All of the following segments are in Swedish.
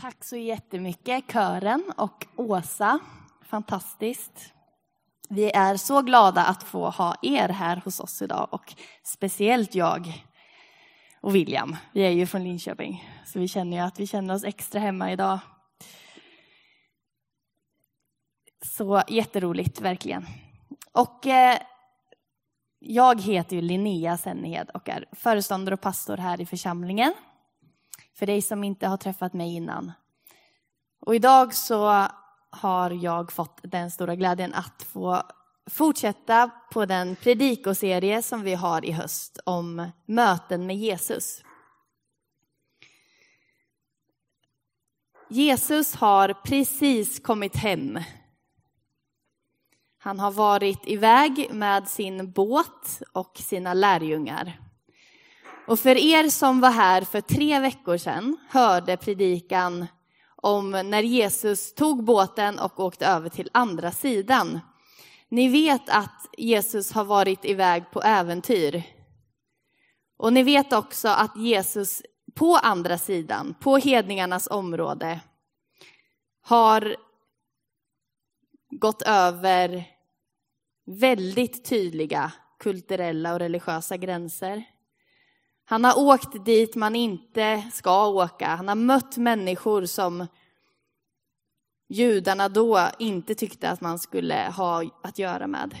Tack så jättemycket, kören och Åsa. Fantastiskt. Vi är så glada att få ha er här hos oss idag och speciellt jag och William. Vi är ju från Linköping, så vi känner ju att vi känner oss extra hemma idag. Så jätteroligt, verkligen. Och eh, jag heter ju Linnea Sennehed och är föreståndare och pastor här i församlingen. För dig som inte har träffat mig innan. Och idag så har jag fått den stora glädjen att få fortsätta på den predikoserie som vi har i höst om möten med Jesus. Jesus har precis kommit hem. Han har varit iväg med sin båt och sina lärjungar. Och för er som var här för tre veckor sedan hörde predikan om när Jesus tog båten och åkte över till andra sidan. Ni vet att Jesus har varit iväg på äventyr. Och ni vet också att Jesus på andra sidan, på hedningarnas område, har gått över väldigt tydliga kulturella och religiösa gränser. Han har åkt dit man inte ska åka. Han har mött människor som judarna då inte tyckte att man skulle ha att göra med.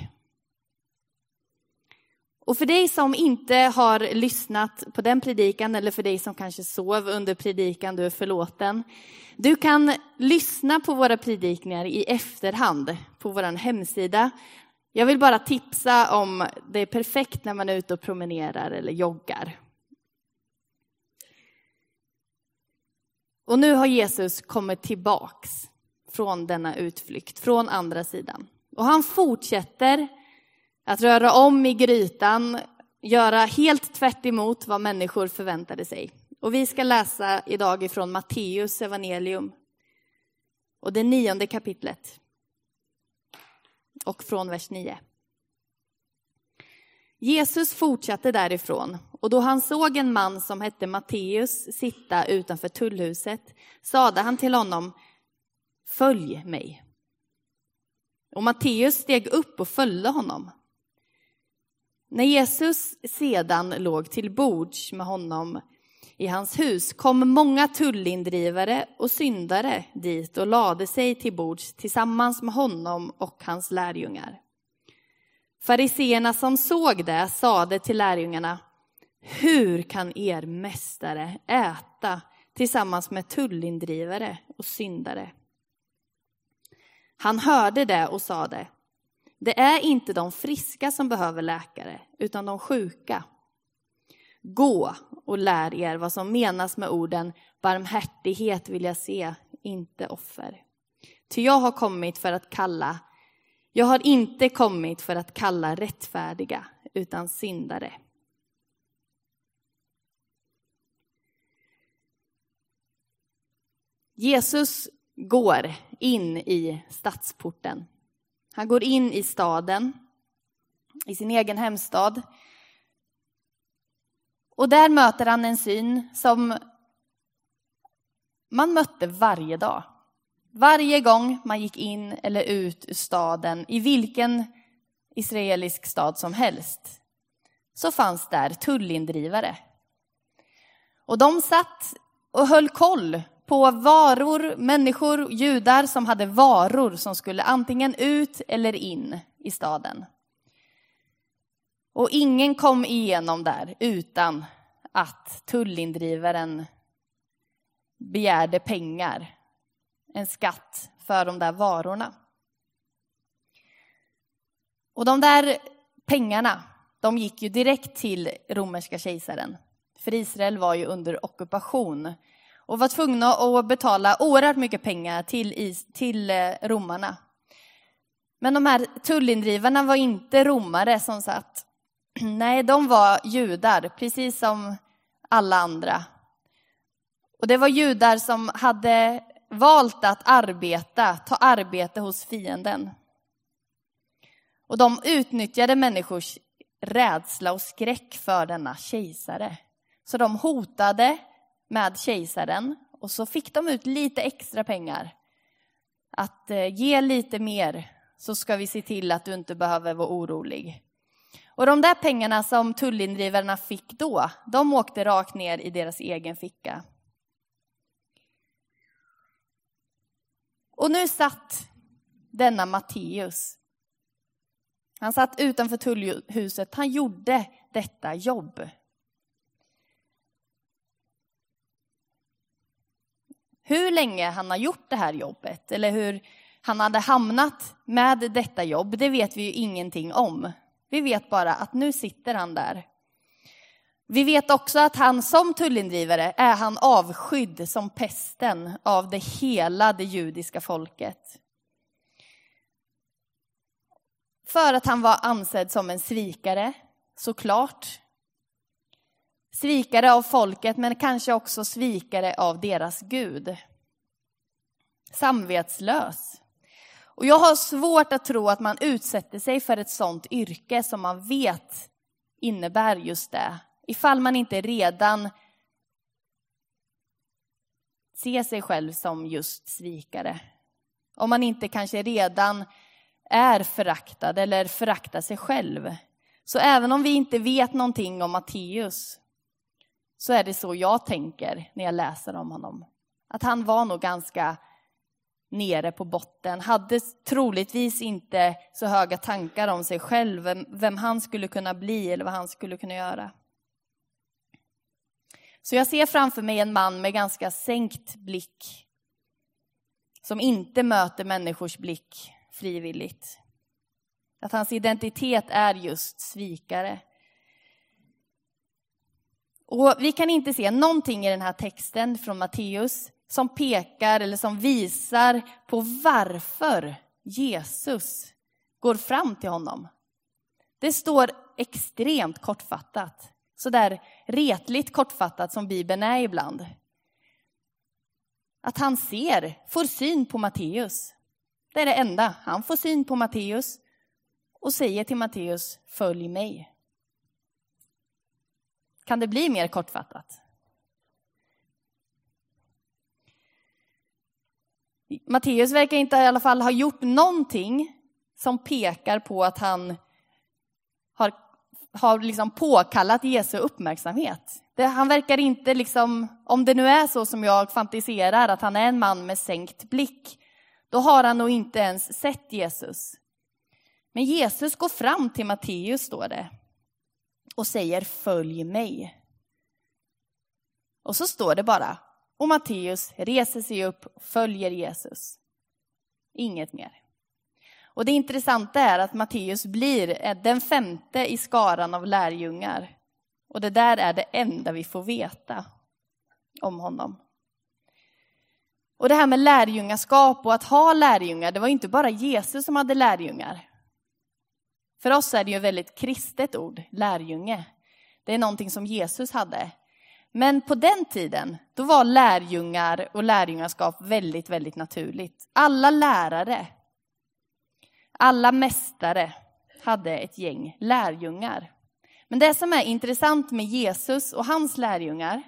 Och för dig som inte har lyssnat på den predikan eller för dig som kanske sov under predikan, du är förlåten. Du kan lyssna på våra predikningar i efterhand på vår hemsida. Jag vill bara tipsa om det är perfekt när man är ute och promenerar eller joggar. Och nu har Jesus kommit tillbaks från denna utflykt, från andra sidan. Och han fortsätter att röra om i grytan, göra helt tvärt vad människor förväntade sig. Och vi ska läsa idag ifrån Matteus evangelium och det nionde kapitlet. Och från vers 9. Jesus fortsatte därifrån och då han såg en man som hette Matteus sitta utanför tullhuset sade han till honom Följ mig. Och Matteus steg upp och följde honom. När Jesus sedan låg till bords med honom i hans hus kom många tullindrivare och syndare dit och lade sig till bords tillsammans med honom och hans lärjungar. Fariseerna som såg det sade till lärjungarna, hur kan er mästare äta tillsammans med tullindrivare och syndare? Han hörde det och sade, det är inte de friska som behöver läkare, utan de sjuka. Gå och lär er vad som menas med orden barmhärtighet vill jag se, inte offer. Ty jag har kommit för att kalla jag har inte kommit för att kalla rättfärdiga, utan syndare. Jesus går in i stadsporten. Han går in i staden, i sin egen hemstad. Och där möter han en syn som man mötte varje dag. Varje gång man gick in eller ut ur staden, i vilken israelisk stad som helst, så fanns där tullindrivare. Och de satt och höll koll på varor, människor, judar som hade varor som skulle antingen ut eller in i staden. Och ingen kom igenom där utan att tullindrivaren begärde pengar en skatt för de där varorna. Och de där pengarna, de gick ju direkt till romerska kejsaren. För Israel var ju under ockupation och var tvungna att betala oerhört mycket pengar till, till eh, romarna. Men de här tullindrivarna var inte romare som satt. Nej, de var judar, precis som alla andra. Och det var judar som hade valt att arbeta, ta arbete hos fienden. Och de utnyttjade människors rädsla och skräck för denna kejsare. Så de hotade med kejsaren Och så fick de ut lite extra pengar. Att eh, ge lite mer så ska vi se till att du inte behöver vara orolig. Och de där pengarna som tullindrivarna fick då, de åkte rakt ner i deras egen ficka. Och nu satt denna Matteus. Han satt utanför tullhuset, han gjorde detta jobb. Hur länge han har gjort det här jobbet eller hur han hade hamnat med detta jobb, det vet vi ju ingenting om. Vi vet bara att nu sitter han där. Vi vet också att han som tullindrivare är han avskydd som pesten av det hela det judiska folket. För att han var ansedd som en svikare, såklart. Svikare av folket, men kanske också svikare av deras Gud. Samvetslös. Och jag har svårt att tro att man utsätter sig för ett sånt yrke som man vet innebär just det. Ifall man inte redan ser sig själv som just svikare. Om man inte kanske redan är föraktad eller föraktar sig själv. Så även om vi inte vet någonting om Matteus så är det så jag tänker när jag läser om honom. Att han var nog ganska nere på botten, hade troligtvis inte så höga tankar om sig själv, vem, vem han skulle kunna bli eller vad han skulle kunna göra. Så jag ser framför mig en man med ganska sänkt blick, som inte möter människors blick frivilligt. Att hans identitet är just svikare. Och vi kan inte se någonting i den här texten från Matteus som pekar eller som visar på varför Jesus går fram till honom. Det står extremt kortfattat, så där retligt kortfattat som Bibeln är ibland. Att han ser, får syn på Matteus. Det är det enda. Han får syn på Matteus och säger till Matteus, följ mig. Kan det bli mer kortfattat? Matteus verkar inte i alla fall ha gjort någonting som pekar på att han har, har liksom påkallat Jesu uppmärksamhet. Det, han verkar inte, liksom, om det nu är så som jag fantiserar, att han är en man med sänkt blick, då har han nog inte ens sett Jesus. Men Jesus går fram till Matteus, står det, och säger följ mig. Och så står det bara, och Matteus reser sig upp och följer Jesus. Inget mer. Och det intressanta är att Matteus blir eh, den femte i skaran av lärjungar. Och det där är det enda vi får veta om honom. Och det här med lärjungaskap och att ha lärjungar, det var inte bara Jesus som hade lärjungar. För oss är det ju ett väldigt kristet ord, lärjunge. Det är någonting som Jesus hade. Men på den tiden, då var lärjungar och lärjungaskap väldigt, väldigt naturligt. Alla lärare, alla mästare hade ett gäng lärjungar. Men det som är intressant med Jesus och hans lärjungar,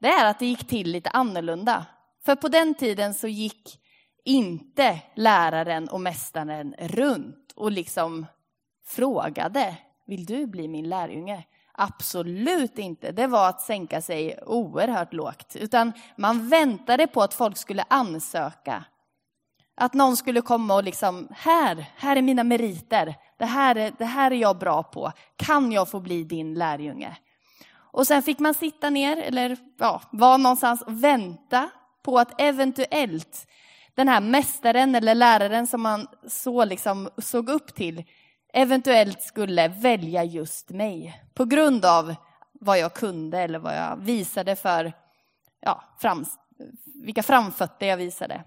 det är att det gick till lite annorlunda. För på den tiden så gick inte läraren och mästaren runt och liksom frågade, vill du bli min lärjunge? Absolut inte. Det var att sänka sig oerhört lågt. Utan man väntade på att folk skulle ansöka. Att någon skulle komma och liksom, här, här är mina meriter. Det här, är, det här är jag bra på. Kan jag få bli din lärjunge? Och sen fick man sitta ner, eller ja, vara någonstans och vänta på att eventuellt den här mästaren eller läraren som man så liksom såg upp till eventuellt skulle välja just mig på grund av vad jag kunde eller vad jag visade för, ja, fram, vilka framfötter jag visade.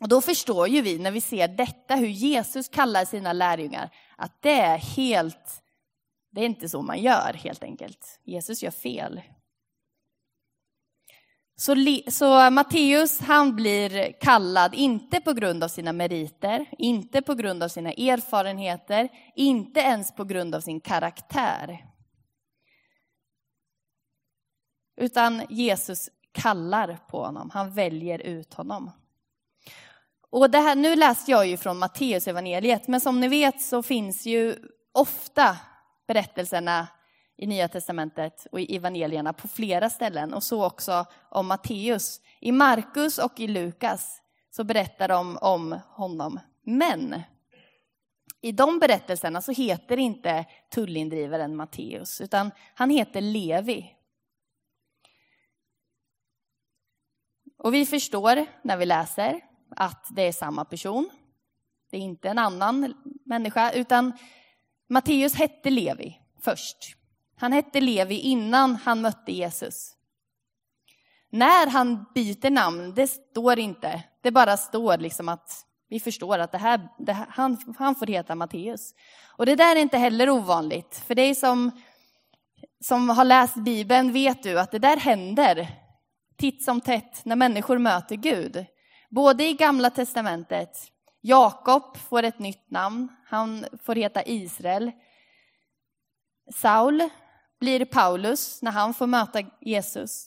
Och då förstår ju vi när vi ser detta, hur Jesus kallar sina lärjungar, att det är helt, det är inte så man gör helt enkelt. Jesus gör fel. Så, så Matteus, han blir kallad, inte på grund av sina meriter, inte på grund av sina erfarenheter, inte ens på grund av sin karaktär. Utan Jesus kallar på honom, han väljer ut honom. Och det här, nu läste jag ju från Matteus evangeliet, men som ni vet så finns ju ofta berättelserna i Nya Testamentet och i evangelierna på flera ställen och så också om Matteus. I Markus och i Lukas så berättar de om honom. Men i de berättelserna så heter inte tullindrivaren Matteus, utan han heter Levi. Och vi förstår när vi läser att det är samma person. Det är inte en annan människa, utan Matteus hette Levi först. Han hette Levi innan han mötte Jesus. När han byter namn, det står inte. Det bara står liksom att vi förstår att det här, det här, han, han får heta Matteus. Och det där är inte heller ovanligt. För dig som, som har läst Bibeln vet du att det där händer titt som tätt när människor möter Gud. Både i Gamla Testamentet, Jakob får ett nytt namn, han får heta Israel. Saul blir Paulus när han får möta Jesus.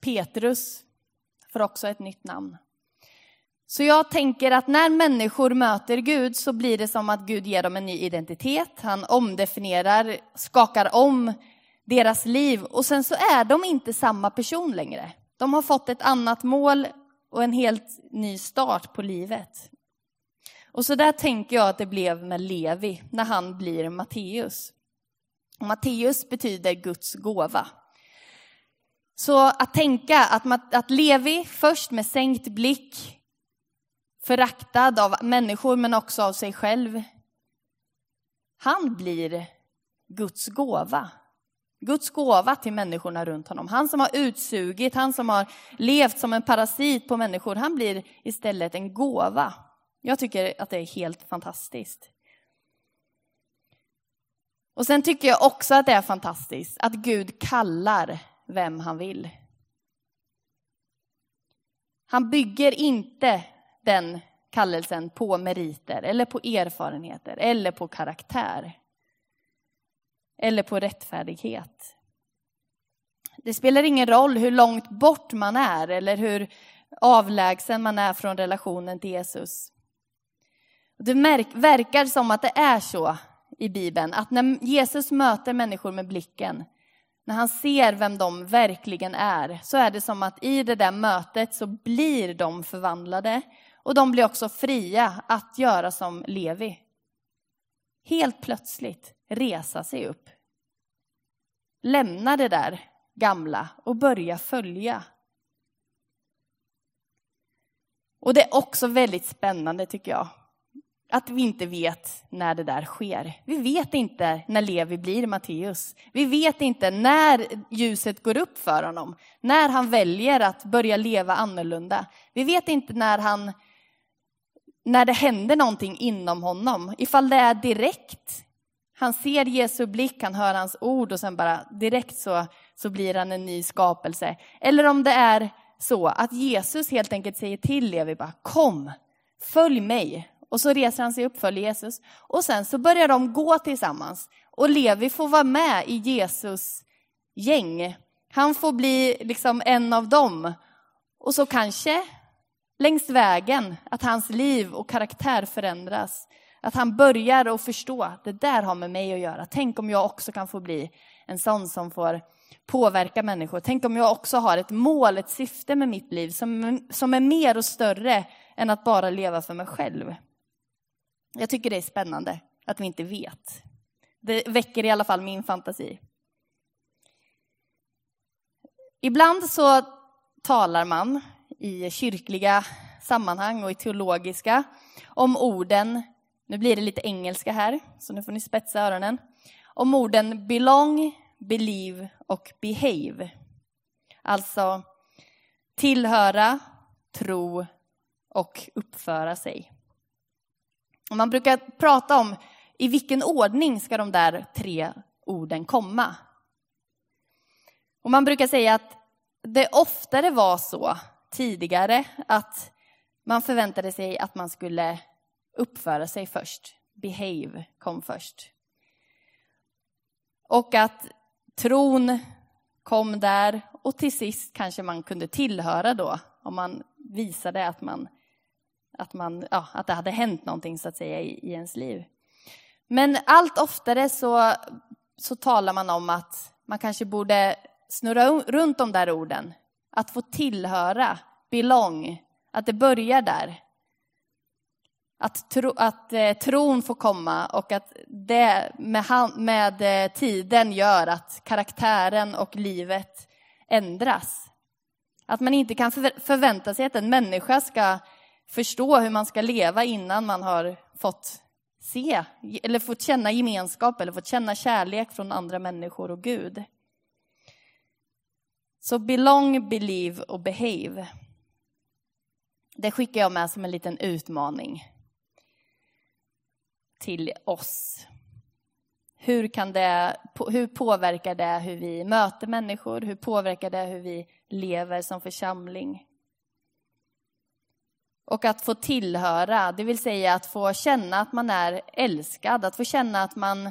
Petrus får också ett nytt namn. Så jag tänker att när människor möter Gud så blir det som att Gud ger dem en ny identitet. Han omdefinierar, skakar om deras liv och sen så är de inte samma person längre. De har fått ett annat mål och en helt ny start på livet. Och så där tänker jag att det blev med Levi när han blir Matteus. Matteus betyder Guds gåva. Så att tänka att, att Levi först med sänkt blick, föraktad av människor men också av sig själv. Han blir Guds gåva. Guds gåva till människorna runt honom. Han som har utsugit, han som har levt som en parasit på människor, han blir istället en gåva. Jag tycker att det är helt fantastiskt. Och sen tycker jag också att det är fantastiskt att Gud kallar vem han vill. Han bygger inte den kallelsen på meriter eller på erfarenheter eller på karaktär. Eller på rättfärdighet. Det spelar ingen roll hur långt bort man är eller hur avlägsen man är från relationen till Jesus. Det verkar som att det är så i Bibeln, att när Jesus möter människor med blicken, när han ser vem de verkligen är, så är det som att i det där mötet så blir de förvandlade och de blir också fria att göra som Levi. Helt plötsligt resa sig upp. Lämna det där gamla och börja följa. Och det är också väldigt spännande tycker jag, att vi inte vet när det där sker. Vi vet inte när Levi blir Matteus. Vi vet inte när ljuset går upp för honom, när han väljer att börja leva annorlunda. Vi vet inte när, han, när det händer någonting inom honom, ifall det är direkt. Han ser Jesu blick, han hör hans ord och sen bara direkt så, så blir han en ny skapelse. Eller om det är så att Jesus helt enkelt säger till Levi bara kom, följ mig. Och så reser han sig upp, följer Jesus. Och sen så börjar de gå tillsammans. Och Levi får vara med i Jesus gäng. Han får bli liksom en av dem. Och så kanske längs vägen att hans liv och karaktär förändras. Att han börjar att förstå, det där har med mig att göra. Tänk om jag också kan få bli en sån som får påverka människor. Tänk om jag också har ett mål, ett syfte med mitt liv som, som är mer och större än att bara leva för mig själv. Jag tycker det är spännande att vi inte vet. Det väcker i alla fall min fantasi. Ibland så talar man i kyrkliga sammanhang och i teologiska om orden, nu blir det lite engelska här, så nu får ni spetsa öronen, om orden belong, believe och behave. Alltså tillhöra, tro och uppföra sig. Och man brukar prata om i vilken ordning ska de där tre orden komma. Och man brukar säga att det oftare var så tidigare att man förväntade sig att man skulle uppföra sig först. Behave kom först. Och att tron kom där och till sist kanske man kunde tillhöra då om man visade att, man, att, man, ja, att det hade hänt någonting så att säga i, i ens liv. Men allt oftare så, så talar man om att man kanske borde snurra runt de där orden. Att få tillhöra, belong, att det börjar där. Att, tro, att eh, tron får komma och att det med, med eh, tiden gör att karaktären och livet ändras. Att man inte kan förvänta sig att en människa ska förstå hur man ska leva innan man har fått se eller fått känna gemenskap eller fått känna kärlek från andra människor och Gud. Så belong, believe och behave. Det skickar jag med som en liten utmaning till oss. Hur, kan det, hur påverkar det hur vi möter människor? Hur påverkar det hur vi lever som församling? Och att få tillhöra, det vill säga att få känna att man är älskad, att få känna att man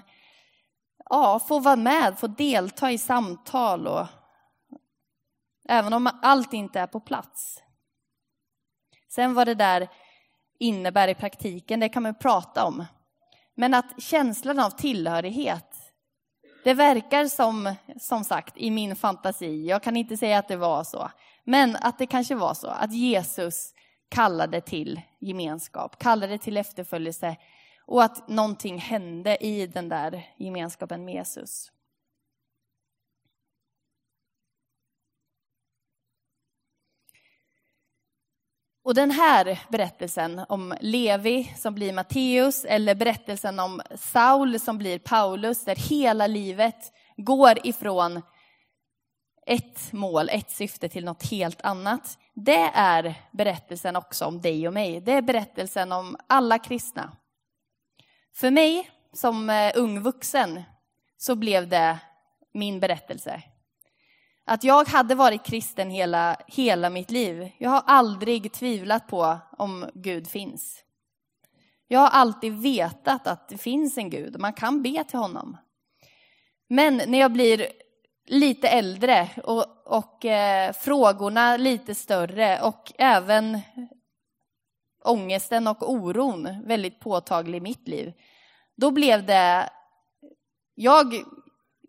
ja, får vara med, får delta i samtal och även om allt inte är på plats. Sen vad det där innebär i praktiken, det kan man prata om. Men att känslan av tillhörighet, det verkar som, som sagt, i min fantasi, jag kan inte säga att det var så, men att det kanske var så, att Jesus kallade till gemenskap, kallade till efterföljelse och att någonting hände i den där gemenskapen med Jesus. Och den här berättelsen om Levi som blir Matteus eller berättelsen om Saul som blir Paulus där hela livet går ifrån ett mål, ett syfte till något helt annat. Det är berättelsen också om dig och mig. Det är berättelsen om alla kristna. För mig som eh, ung vuxen så blev det min berättelse. Att jag hade varit kristen hela, hela mitt liv. Jag har aldrig tvivlat på om Gud finns. Jag har alltid vetat att det finns en Gud och man kan be till honom. Men när jag blir lite äldre och, och eh, frågorna lite större och även ångesten och oron väldigt påtaglig i mitt liv, då blev det... Jag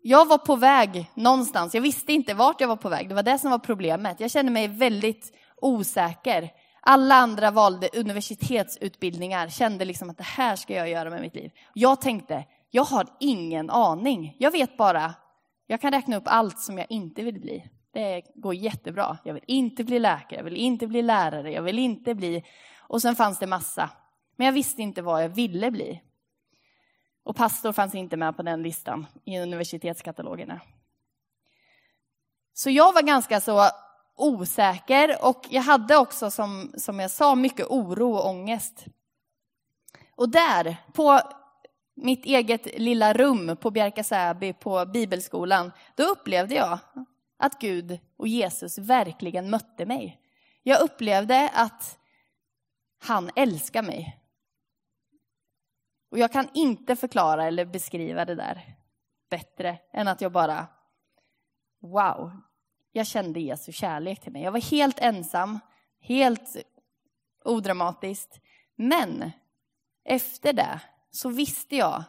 jag var på väg någonstans. Jag visste inte vart jag var på väg. Det var det som var problemet. Jag kände mig väldigt osäker. Alla andra valde universitetsutbildningar, kände liksom att det här ska jag göra med mitt liv. Jag tänkte, jag har ingen aning. Jag vet bara, jag kan räkna upp allt som jag inte vill bli. Det går jättebra. Jag vill inte bli läkare, jag vill inte bli lärare, jag vill inte bli... Och sen fanns det massa. Men jag visste inte vad jag ville bli. Och pastor fanns inte med på den listan i universitetskatalogerna. Så jag var ganska så osäker och jag hade också, som, som jag sa, mycket oro och ångest. Och där, på mitt eget lilla rum på Bjärka Säby på bibelskolan, då upplevde jag att Gud och Jesus verkligen mötte mig. Jag upplevde att han älskar mig. Och jag kan inte förklara eller beskriva det där bättre än att jag bara, wow, jag kände Jesu kärlek till mig. Jag var helt ensam, helt odramatiskt. Men efter det så visste jag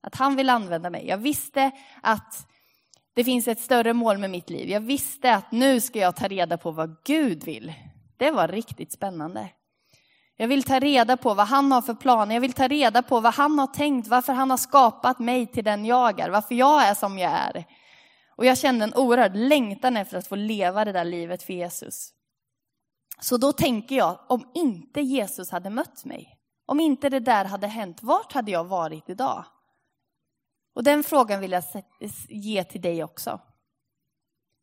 att han vill använda mig. Jag visste att det finns ett större mål med mitt liv. Jag visste att nu ska jag ta reda på vad Gud vill. Det var riktigt spännande. Jag vill ta reda på vad han har för planer. Jag vill ta reda på vad han har tänkt, varför han har skapat mig till den jag är, varför jag är som jag är. Och jag kände en oerhörd längtan efter att få leva det där livet för Jesus. Så då tänker jag, om inte Jesus hade mött mig, om inte det där hade hänt, vart hade jag varit idag? Och den frågan vill jag ge till dig också.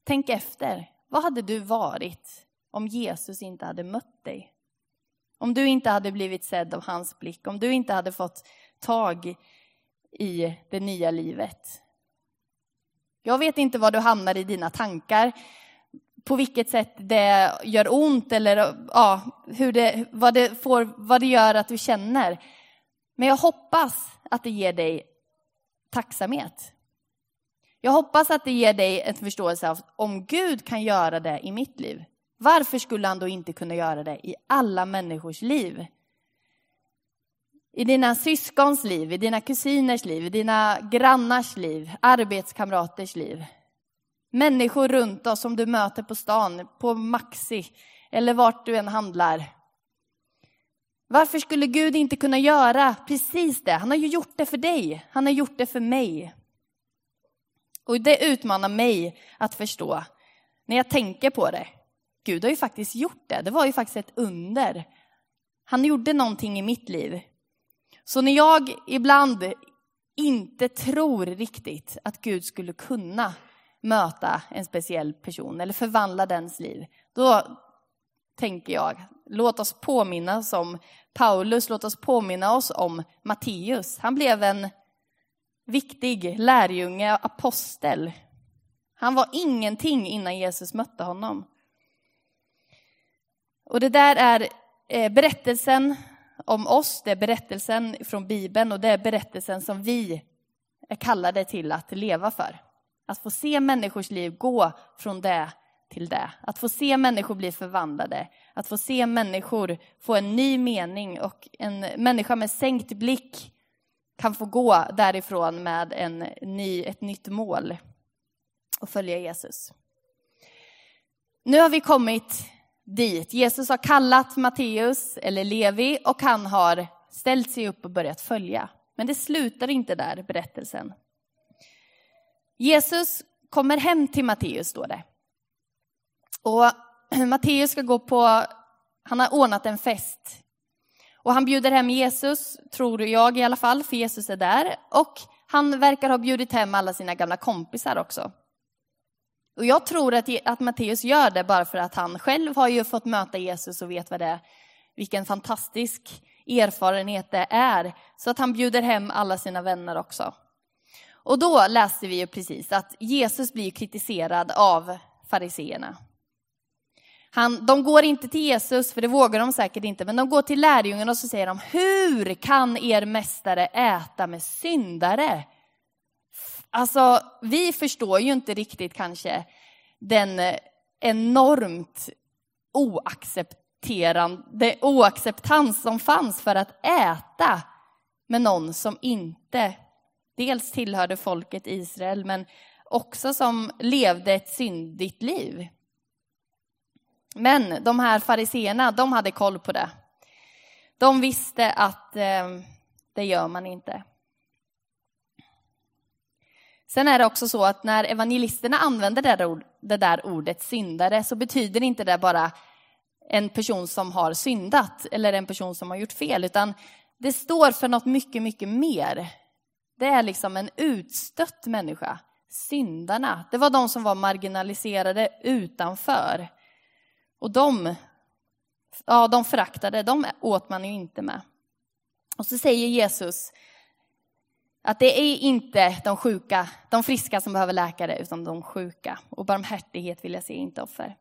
Tänk efter, vad hade du varit om Jesus inte hade mött dig? Om du inte hade blivit sedd av hans blick, om du inte hade fått tag i det nya livet. Jag vet inte var du hamnar i dina tankar, på vilket sätt det gör ont eller ja, hur det, vad, det får, vad det gör att du känner. Men jag hoppas att det ger dig tacksamhet. Jag hoppas att det ger dig en förståelse av om Gud kan göra det i mitt liv, varför skulle han då inte kunna göra det i alla människors liv? I dina syskons liv, i dina kusiners liv, i dina grannars liv, arbetskamraters liv. Människor runt oss som du möter på stan, på Maxi eller vart du än handlar. Varför skulle Gud inte kunna göra precis det? Han har ju gjort det för dig. Han har gjort det för mig. Och det utmanar mig att förstå när jag tänker på det. Gud har ju faktiskt gjort det. Det var ju faktiskt ett under. Han gjorde någonting i mitt liv. Så när jag ibland inte tror riktigt att Gud skulle kunna möta en speciell person eller förvandla dens liv, då tänker jag, låt oss påminna om Paulus, låt oss påminna oss om Matteus. Han blev en viktig lärjunge, apostel. Han var ingenting innan Jesus mötte honom. Och det där är eh, berättelsen om oss, det är berättelsen från Bibeln och det är berättelsen som vi är kallade till att leva för. Att få se människors liv gå från det till det. Att få se människor bli förvandlade. Att få se människor få en ny mening och en människa med sänkt blick kan få gå därifrån med en ny, ett nytt mål och följa Jesus. Nu har vi kommit dit. Jesus har kallat Matteus, eller Levi, och han har ställt sig upp och börjat följa. Men det slutar inte där, berättelsen. Jesus kommer hem till Matteus, står det. Och Matteus ska gå på, han har ordnat en fest. Och han bjuder hem Jesus, tror jag i alla fall, för Jesus är där. Och han verkar ha bjudit hem alla sina gamla kompisar också. Och jag tror att, att Matteus gör det bara för att han själv har ju fått möta Jesus och vet vad det är, vilken fantastisk erfarenhet det är. Så att han bjuder hem alla sina vänner också. Och då läste vi ju precis att Jesus blir kritiserad av fariseerna. Han, de går inte till Jesus, för det vågar de säkert inte, men de går till lärjungarna och så säger de, hur kan er mästare äta med syndare? Alltså, vi förstår ju inte riktigt kanske den eh, enormt oaccepterande, oacceptans som fanns för att äta med någon som inte dels tillhörde folket Israel, men också som levde ett syndigt liv. Men de här fariseerna, de hade koll på det. De visste att eh, det gör man inte. Sen är det också så att när evangelisterna använder det där, det där ordet syndare så betyder inte det bara en person som har syndat eller en person som har gjort fel, utan det står för något mycket, mycket mer. Det är liksom en utstött människa. Syndarna, det var de som var marginaliserade utanför. Och de, ja, de föraktade, de åt man ju inte med. Och så säger Jesus att det är inte de sjuka, de friska som behöver läkare, utan de sjuka. Och barmhärtighet vill jag se, inte offer.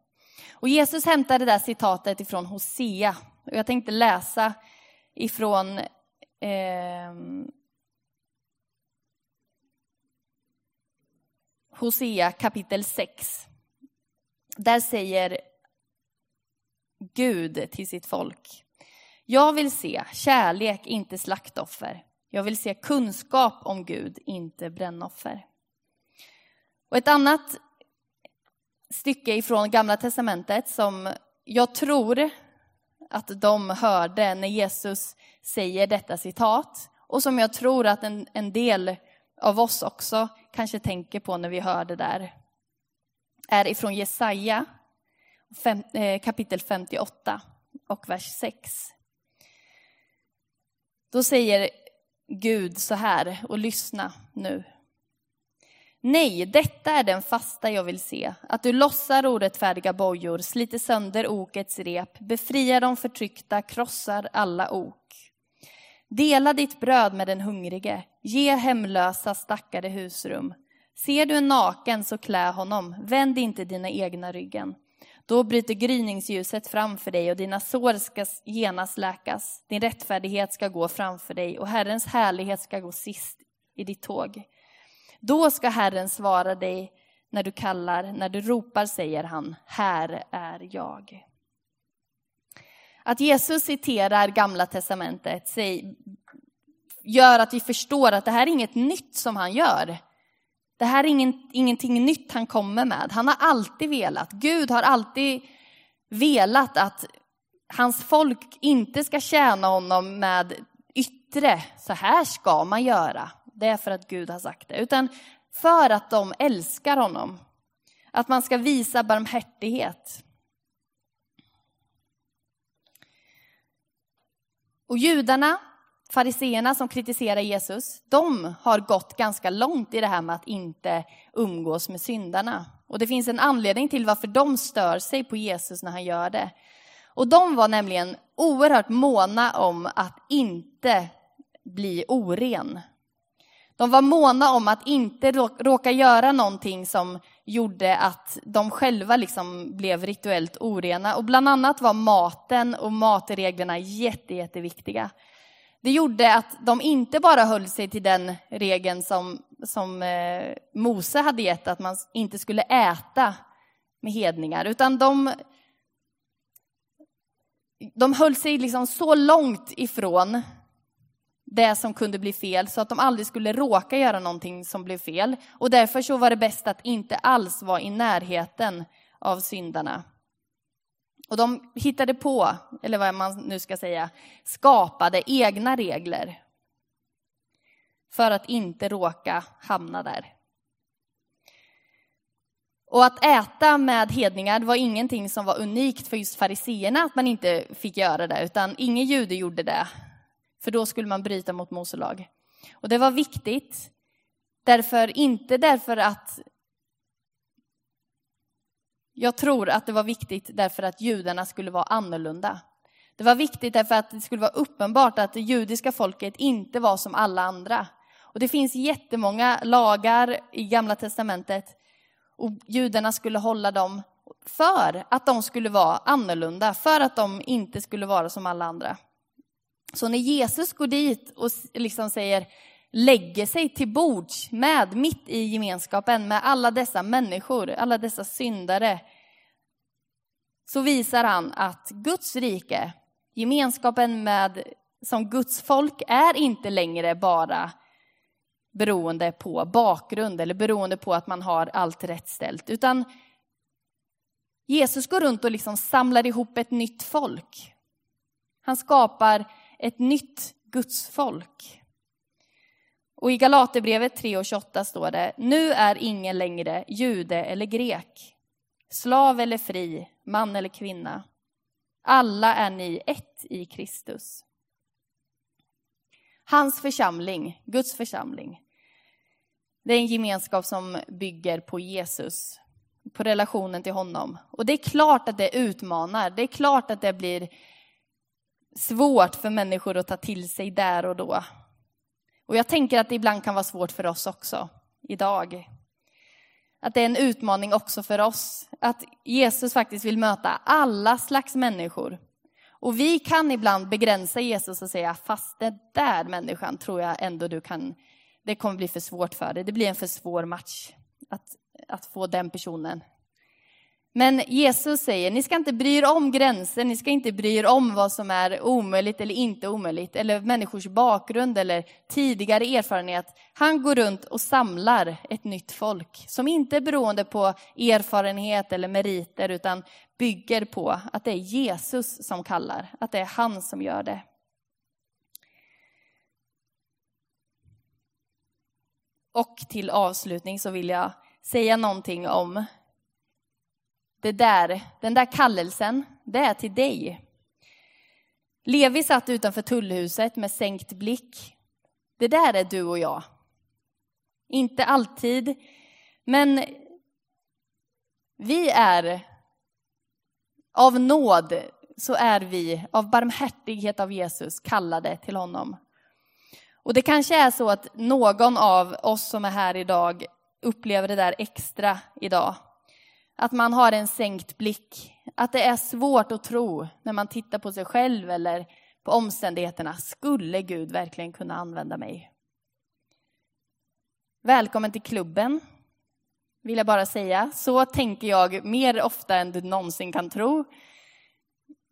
Och Jesus hämtade det där citatet ifrån Hosea. Och jag tänkte läsa ifrån eh, Hosea kapitel 6. Där säger Gud till sitt folk. Jag vill se kärlek, inte slaktoffer. Jag vill se kunskap om Gud, inte brännoffer. Och ett annat stycke ifrån Gamla Testamentet som jag tror att de hörde när Jesus säger detta citat och som jag tror att en, en del av oss också kanske tänker på när vi hör det där är ifrån Jesaja fem, eh, kapitel 58 och vers 6. Då säger Gud så här, och lyssna nu. Nej, detta är den fasta jag vill se, att du lossar orättfärdiga bojor, sliter sönder okets rep, befriar de förtryckta, krossar alla ok. Dela ditt bröd med den hungrige, ge hemlösa stackare husrum. Ser du en naken så klä honom, vänd inte dina egna ryggen. Då bryter gryningsljuset framför dig och dina sår ska genast läkas. Din rättfärdighet ska gå framför dig och Herrens härlighet ska gå sist i ditt tåg. Då ska Herren svara dig när du kallar, när du ropar säger han, här är jag. Att Jesus citerar Gamla Testamentet gör att vi förstår att det här är inget nytt som han gör. Det här är ingen, ingenting nytt han kommer med. Han har alltid velat, Gud har alltid velat att hans folk inte ska tjäna honom med yttre, så här ska man göra. Det är för att Gud har sagt det. Utan för att de älskar honom. Att man ska visa barmhärtighet. Och judarna, fariseerna som kritiserar Jesus, de har gått ganska långt i det här med att inte umgås med syndarna. Och det finns en anledning till varför de stör sig på Jesus när han gör det. Och de var nämligen oerhört måna om att inte bli oren. De var måna om att inte råka göra någonting som gjorde att de själva liksom blev rituellt orena. Och bland annat var maten och matreglerna jätte, jätteviktiga. Det gjorde att de inte bara höll sig till den regeln som, som eh, Mose hade gett, att man inte skulle äta med hedningar, utan de, de höll sig liksom så långt ifrån det som kunde bli fel så att de aldrig skulle råka göra någonting som blev fel. Och därför så var det bäst att inte alls vara i närheten av syndarna. Och de hittade på, eller vad man nu ska säga, skapade egna regler för att inte råka hamna där. Och att äta med hedningar var ingenting som var unikt för just fariseerna, att man inte fick göra det, utan ingen jude gjorde det för då skulle man bryta mot Mose lag. Och det var viktigt, därför, inte därför att jag tror att det var viktigt därför att judarna skulle vara annorlunda. Det var viktigt därför att det skulle vara uppenbart att det judiska folket inte var som alla andra. Och det finns jättemånga lagar i Gamla Testamentet och judarna skulle hålla dem för att de skulle vara annorlunda, för att de inte skulle vara som alla andra. Så när Jesus går dit och liksom säger lägger sig till bords med, mitt i gemenskapen med alla dessa människor, alla dessa syndare, så visar han att Guds rike, gemenskapen med, som Guds folk, är inte längre bara beroende på bakgrund eller beroende på att man har allt rätt ställt, utan Jesus går runt och liksom samlar ihop ett nytt folk. Han skapar ett nytt Guds folk. Och i Galaterbrevet 3.28 står det, nu är ingen längre jude eller grek, slav eller fri, man eller kvinna. Alla är ni ett i Kristus. Hans församling, Guds församling, det är en gemenskap som bygger på Jesus, på relationen till honom. Och det är klart att det utmanar, det är klart att det blir svårt för människor att ta till sig där och då. Och jag tänker att det ibland kan vara svårt för oss också, idag. Att det är en utmaning också för oss, att Jesus faktiskt vill möta alla slags människor. Och vi kan ibland begränsa Jesus och säga, fast det där människan tror jag ändå du kan, det kommer bli för svårt för dig. Det blir en för svår match att, att få den personen men Jesus säger, ni ska inte bry er om gränser, ni ska inte bry er om vad som är omöjligt eller inte omöjligt, eller människors bakgrund eller tidigare erfarenhet. Han går runt och samlar ett nytt folk som inte är beroende på erfarenhet eller meriter, utan bygger på att det är Jesus som kallar, att det är han som gör det. Och till avslutning så vill jag säga någonting om det där, den där kallelsen, det är till dig. Levi satt utanför tullhuset med sänkt blick. Det där är du och jag. Inte alltid, men vi är av nåd så är vi av barmhärtighet av Jesus kallade till honom. Och det kanske är så att någon av oss som är här idag upplever det där extra idag. Att man har en sänkt blick. Att det är svårt att tro när man tittar på sig själv eller på omständigheterna. Skulle Gud verkligen kunna använda mig? Välkommen till klubben, vill jag bara säga. Så tänker jag mer ofta än du någonsin kan tro.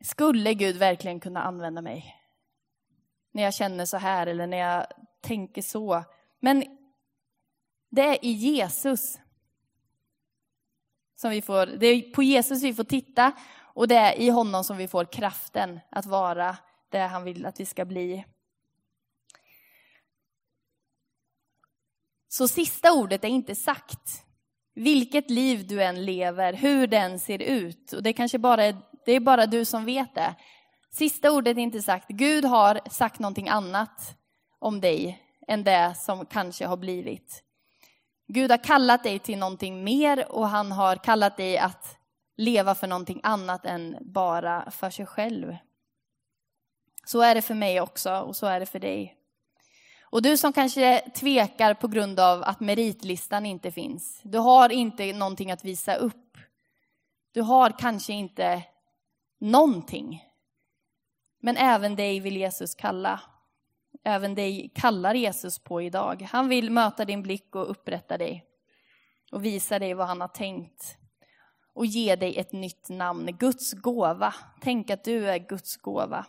Skulle Gud verkligen kunna använda mig? När jag känner så här eller när jag tänker så. Men det är i Jesus som vi får, det är på Jesus vi får titta och det är i honom som vi får kraften att vara det han vill att vi ska bli. Så sista ordet är inte sagt. Vilket liv du än lever, hur den ser ut. Och det kanske bara är, det är bara du som vet det. Sista ordet är inte sagt. Gud har sagt någonting annat om dig än det som kanske har blivit. Gud har kallat dig till någonting mer och han har kallat dig att leva för någonting annat än bara för sig själv. Så är det för mig också och så är det för dig. Och du som kanske tvekar på grund av att meritlistan inte finns. Du har inte någonting att visa upp. Du har kanske inte någonting. Men även dig vill Jesus kalla. Även dig kallar Jesus på idag. Han vill möta din blick och upprätta dig. Och visa dig vad han har tänkt. Och ge dig ett nytt namn, Guds gåva. Tänk att du är Guds gåva.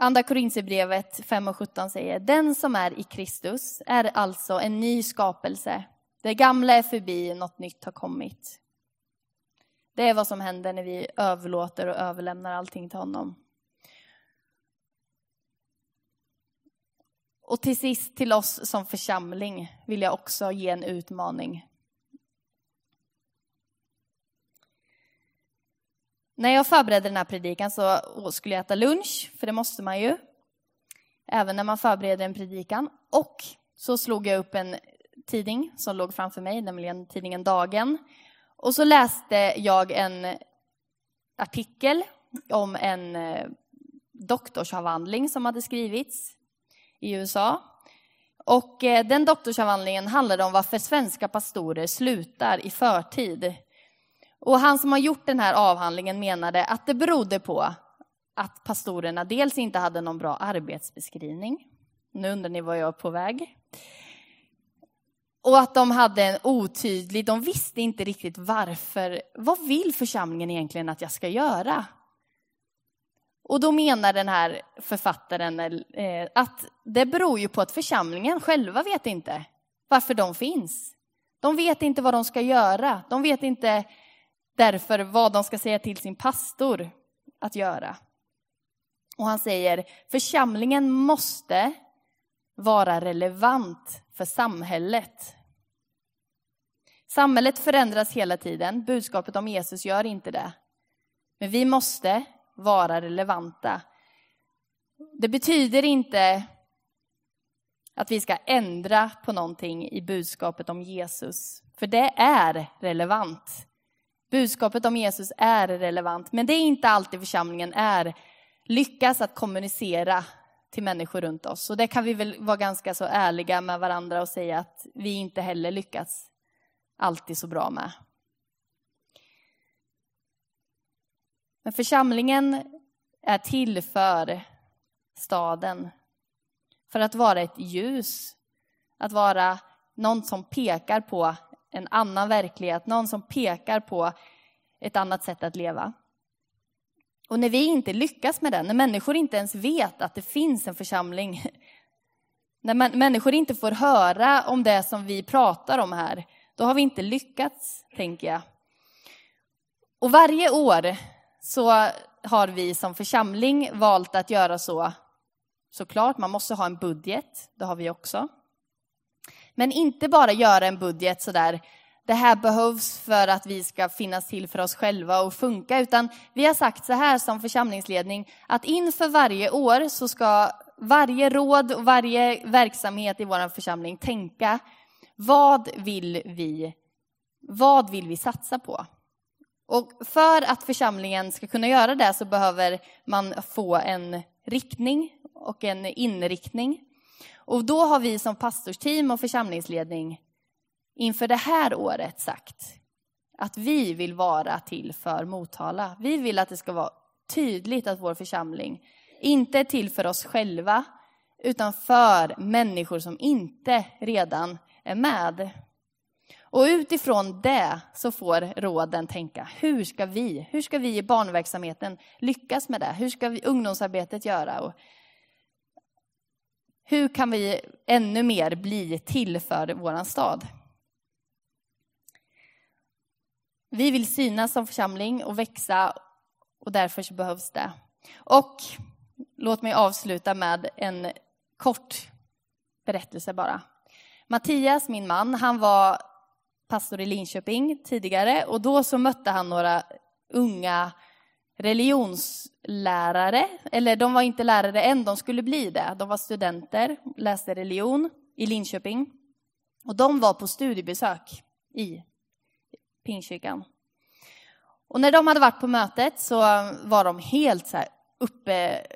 Andra Korinthierbrevet 5 och 17 säger, den som är i Kristus är alltså en ny skapelse. Det gamla är förbi, något nytt har kommit. Det är vad som händer när vi överlåter och överlämnar allting till honom. Och till sist till oss som församling vill jag också ge en utmaning. När jag förberedde den här predikan så skulle jag äta lunch, för det måste man ju. Även när man förbereder en predikan. Och så slog jag upp en tidning som låg framför mig, nämligen tidningen Dagen. Och så läste jag en artikel om en eh, doktorsavhandling som hade skrivits i USA. Och eh, den doktorsavhandlingen handlade om varför svenska pastorer slutar i förtid. Och han som har gjort den här avhandlingen menade att det berodde på att pastorerna dels inte hade någon bra arbetsbeskrivning. Nu undrar ni var jag är på väg. Och att de hade en otydlig, de visste inte riktigt varför. Vad vill församlingen egentligen att jag ska göra? Och då menar den här författaren eh, att det beror ju på att församlingen själva vet inte varför de finns. De vet inte vad de ska göra. De vet inte därför vad de ska säga till sin pastor att göra. Och han säger, församlingen måste vara relevant för samhället. Samhället förändras hela tiden, budskapet om Jesus gör inte det. Men vi måste vara relevanta. Det betyder inte att vi ska ändra på någonting i budskapet om Jesus, för det är relevant. Budskapet om Jesus är relevant, men det är inte alltid församlingen är lyckas att kommunicera till människor runt oss. Och det kan vi väl vara ganska så ärliga med varandra och säga att vi inte heller lyckats alltid så bra med. Men församlingen är till för staden. För att vara ett ljus. Att vara någon som pekar på en annan verklighet, någon som pekar på ett annat sätt att leva. Och när vi inte lyckas med det, när människor inte ens vet att det finns en församling, när människor inte får höra om det som vi pratar om här, då har vi inte lyckats, tänker jag. Och varje år så har vi som församling valt att göra så, såklart, man måste ha en budget, det har vi också. Men inte bara göra en budget sådär, det här behövs för att vi ska finnas till för oss själva och funka, utan vi har sagt så här som församlingsledning, att inför varje år så ska varje råd och varje verksamhet i vår församling tänka, vad vill vi, vad vill vi satsa på? Och för att församlingen ska kunna göra det så behöver man få en riktning och en inriktning. Och då har vi som pastorsteam och församlingsledning inför det här året sagt att vi vill vara till för Motala. Vi vill att det ska vara tydligt att vår församling inte är till för oss själva utan för människor som inte redan är med. Och utifrån det så får råden tänka, hur ska vi, hur ska vi i barnverksamheten lyckas med det? Hur ska vi ungdomsarbetet göra? Och hur kan vi ännu mer bli till för vår stad? Vi vill synas som församling och växa och därför så behövs det. Och låt mig avsluta med en kort berättelse bara. Mattias, min man, han var pastor i Linköping tidigare och då så mötte han några unga religionslärare, eller de var inte lärare än, de skulle bli det. De var studenter, läste religion i Linköping. Och de var på studiebesök i Pingstkyrkan. Och när de hade varit på mötet så var de helt så uppe,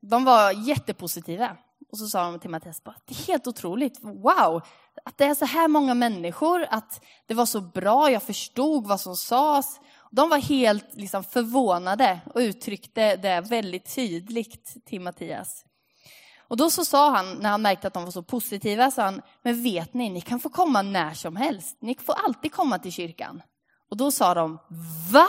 de var jättepositiva. Och så sa de till Mattias, det är helt otroligt, wow, att det är så här många människor, att det var så bra, jag förstod vad som sades. De var helt liksom förvånade och uttryckte det väldigt tydligt till Mattias. Och då så sa han, när han märkte att de var så positiva, sa han, men vet ni, ni kan få komma när som helst. Ni får alltid komma till kyrkan. Och då sa de, va?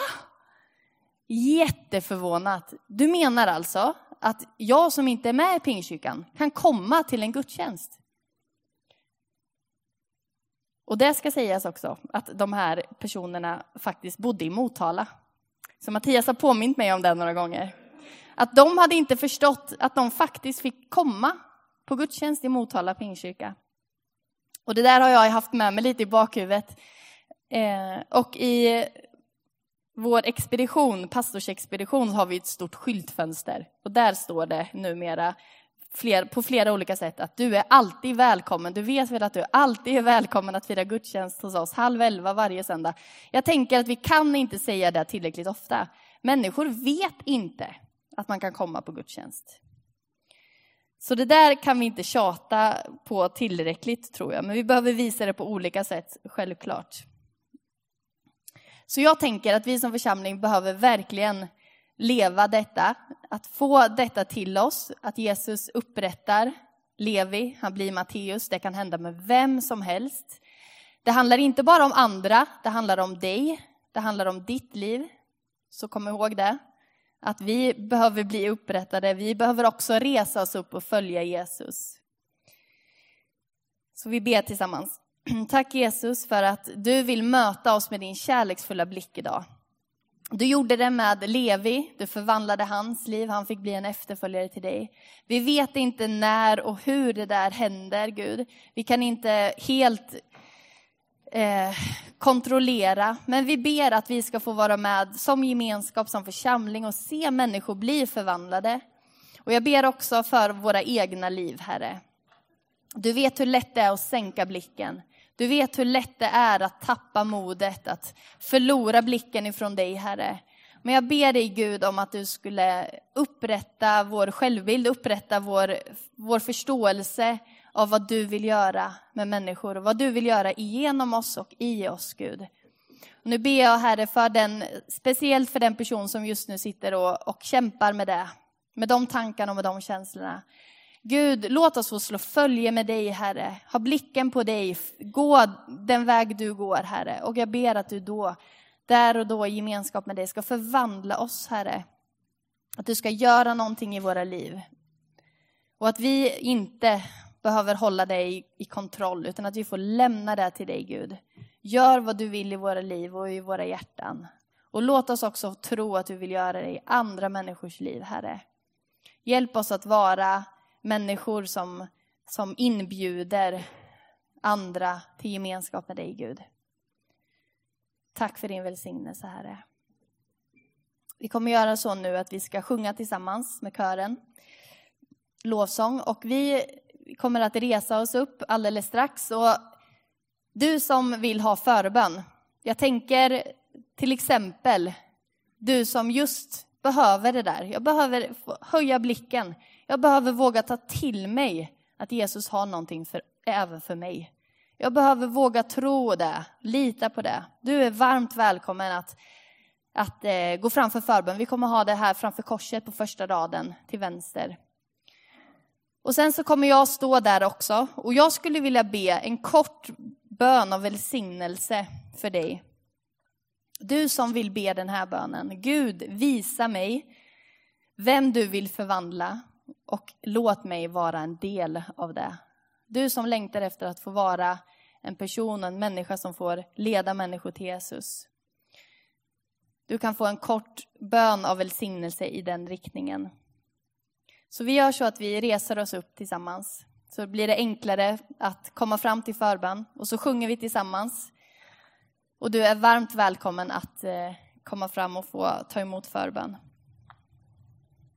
Jätteförvånat. Du menar alltså att jag som inte är med i Pingstkyrkan kan komma till en gudstjänst? Och det ska sägas också att de här personerna faktiskt bodde i Motala. Så Mattias har påmint mig om det några gånger. Att de hade inte förstått att de faktiskt fick komma på gudstjänst i Motala pingstkyrka. Och det där har jag haft med mig lite i bakhuvudet. Eh, och i vår expedition, pastorsexpedition, har vi ett stort skyltfönster. Och där står det numera fler, på flera olika sätt att du är alltid välkommen. Du vet väl att du alltid är välkommen att fira gudstjänst hos oss halv elva varje söndag. Jag tänker att vi kan inte säga det tillräckligt ofta. Människor vet inte att man kan komma på gudstjänst. Så det där kan vi inte tjata på tillräckligt tror jag, men vi behöver visa det på olika sätt, självklart. Så jag tänker att vi som församling behöver verkligen leva detta, att få detta till oss, att Jesus upprättar Levi, han blir Matteus, det kan hända med vem som helst. Det handlar inte bara om andra, det handlar om dig, det handlar om ditt liv. Så kom ihåg det, att vi behöver bli upprättade, vi behöver också resa oss upp och följa Jesus. Så vi ber tillsammans. Tack Jesus för att du vill möta oss med din kärleksfulla blick idag. Du gjorde det med Levi, du förvandlade hans liv, han fick bli en efterföljare till dig. Vi vet inte när och hur det där händer, Gud. Vi kan inte helt eh, kontrollera, men vi ber att vi ska få vara med som gemenskap, som församling och se människor bli förvandlade. Och jag ber också för våra egna liv, Herre. Du vet hur lätt det är att sänka blicken. Du vet hur lätt det är att tappa modet, att förlora blicken ifrån dig, Herre. Men jag ber dig Gud om att du skulle upprätta vår självbild, upprätta vår, vår förståelse av vad du vill göra med människor och vad du vill göra igenom oss och i oss, Gud. Och nu ber jag Herre för den, speciellt för den person som just nu sitter och, och kämpar med det, med de tankarna och med de känslorna. Gud, låt oss få slå följe med dig, Herre. Ha blicken på dig, gå den väg du går, Herre. Och jag ber att du då, där och då i gemenskap med dig, ska förvandla oss, Herre. Att du ska göra någonting i våra liv. Och att vi inte behöver hålla dig i kontroll, utan att vi får lämna det till dig, Gud. Gör vad du vill i våra liv och i våra hjärtan. Och låt oss också tro att du vill göra det i andra människors liv, Herre. Hjälp oss att vara människor som, som inbjuder andra till gemenskap med dig, Gud. Tack för din välsignelse, Herre. Vi kommer göra så nu att vi ska sjunga tillsammans med kören lovsång och vi kommer att resa oss upp alldeles strax. Och du som vill ha förbön, jag tänker till exempel du som just behöver det där. Jag behöver höja blicken. Jag behöver våga ta till mig att Jesus har någonting för, även för mig. Jag behöver våga tro det, lita på det. Du är varmt välkommen att, att eh, gå framför förbön. Vi kommer ha det här framför korset på första raden till vänster. Och sen så kommer jag stå där också och jag skulle vilja be en kort bön av välsignelse för dig. Du som vill be den här bönen. Gud, visa mig vem du vill förvandla och låt mig vara en del av det. Du som längtar efter att få vara en person, en människa som får leda människor till Jesus. Du kan få en kort bön av välsignelse i den riktningen. Så vi gör så att vi reser oss upp tillsammans. Så blir det enklare att komma fram till förbön och så sjunger vi tillsammans. Och du är varmt välkommen att eh, komma fram och få ta emot förbön.